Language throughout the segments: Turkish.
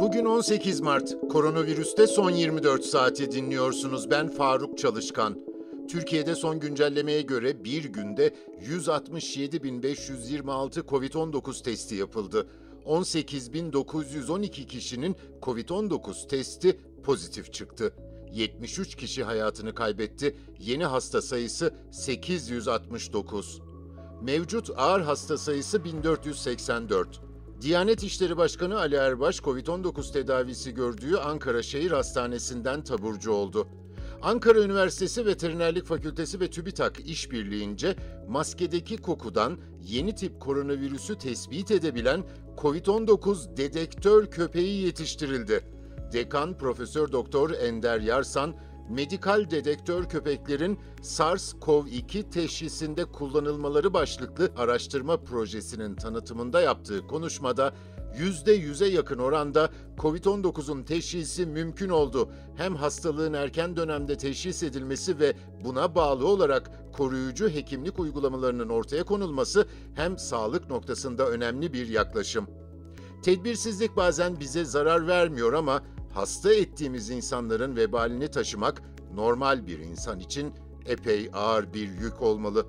Bugün 18 Mart. Koronavirüste son 24 saati dinliyorsunuz. Ben Faruk Çalışkan. Türkiye'de son güncellemeye göre bir günde 167.526 COVID-19 testi yapıldı. 18.912 kişinin COVID-19 testi pozitif çıktı. 73 kişi hayatını kaybetti. Yeni hasta sayısı 869. Mevcut ağır hasta sayısı 1484. Diyanet İşleri Başkanı Ali Erbaş, COVID-19 tedavisi gördüğü Ankara Şehir Hastanesi'nden taburcu oldu. Ankara Üniversitesi Veterinerlik Fakültesi ve TÜBİTAK işbirliğince maskedeki kokudan yeni tip koronavirüsü tespit edebilen COVID-19 dedektör köpeği yetiştirildi. Dekan Profesör Doktor Ender Yarsan, medikal dedektör köpeklerin SARS-CoV-2 teşhisinde kullanılmaları başlıklı araştırma projesinin tanıtımında yaptığı konuşmada %100'e yakın oranda COVID-19'un teşhisi mümkün oldu. Hem hastalığın erken dönemde teşhis edilmesi ve buna bağlı olarak koruyucu hekimlik uygulamalarının ortaya konulması hem sağlık noktasında önemli bir yaklaşım. Tedbirsizlik bazen bize zarar vermiyor ama hasta ettiğimiz insanların vebalini taşımak normal bir insan için epey ağır bir yük olmalı.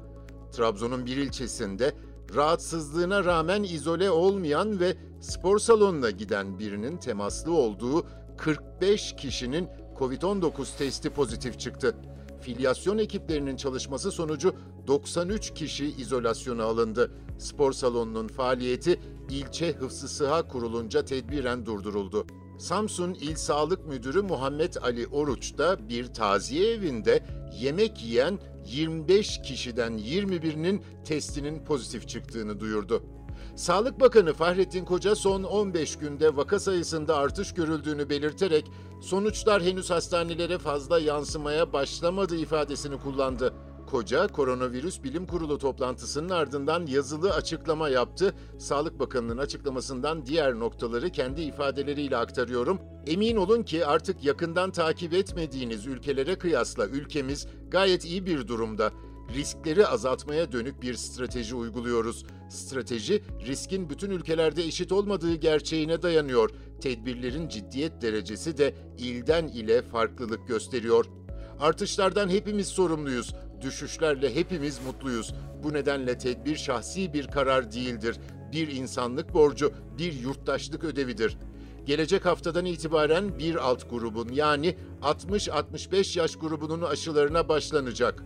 Trabzon'un bir ilçesinde rahatsızlığına rağmen izole olmayan ve spor salonuna giden birinin temaslı olduğu 45 kişinin COVID-19 testi pozitif çıktı. Filyasyon ekiplerinin çalışması sonucu 93 kişi izolasyona alındı. Spor salonunun faaliyeti ilçe hıfzı sıha kurulunca tedbiren durduruldu. Samsun İl Sağlık Müdürü Muhammed Ali Oruç da bir taziye evinde yemek yiyen 25 kişiden 21'inin testinin pozitif çıktığını duyurdu. Sağlık Bakanı Fahrettin Koca son 15 günde vaka sayısında artış görüldüğünü belirterek sonuçlar henüz hastanelere fazla yansımaya başlamadı ifadesini kullandı. Koca, Koronavirüs Bilim Kurulu toplantısının ardından yazılı açıklama yaptı. Sağlık Bakanı'nın açıklamasından diğer noktaları kendi ifadeleriyle aktarıyorum. Emin olun ki artık yakından takip etmediğiniz ülkelere kıyasla ülkemiz gayet iyi bir durumda. Riskleri azaltmaya dönük bir strateji uyguluyoruz. Strateji, riskin bütün ülkelerde eşit olmadığı gerçeğine dayanıyor. Tedbirlerin ciddiyet derecesi de ilden ile farklılık gösteriyor. Artışlardan hepimiz sorumluyuz. Düşüşlerle hepimiz mutluyuz. Bu nedenle tedbir şahsi bir karar değildir. Bir insanlık borcu, bir yurttaşlık ödevidir. Gelecek haftadan itibaren bir alt grubun yani 60-65 yaş grubunun aşılarına başlanacak.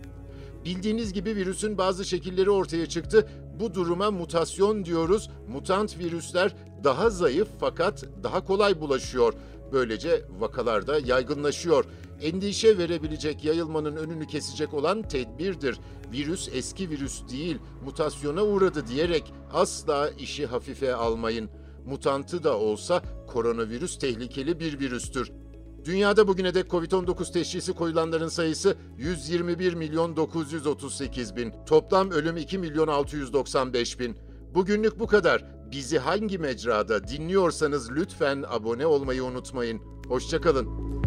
Bildiğiniz gibi virüsün bazı şekilleri ortaya çıktı. Bu duruma mutasyon diyoruz. Mutant virüsler daha zayıf fakat daha kolay bulaşıyor. Böylece vakalar da yaygınlaşıyor. Endişe verebilecek yayılmanın önünü kesecek olan tedbirdir. Virüs eski virüs değil, mutasyona uğradı diyerek asla işi hafife almayın. Mutantı da olsa koronavirüs tehlikeli bir virüstür. Dünyada bugüne dek Covid-19 teşhisi koyulanların sayısı 121 milyon 938 bin. Toplam ölüm 2 milyon 695 bin. Bugünlük bu kadar. Bizi hangi mecrada dinliyorsanız lütfen abone olmayı unutmayın. Hoşçakalın.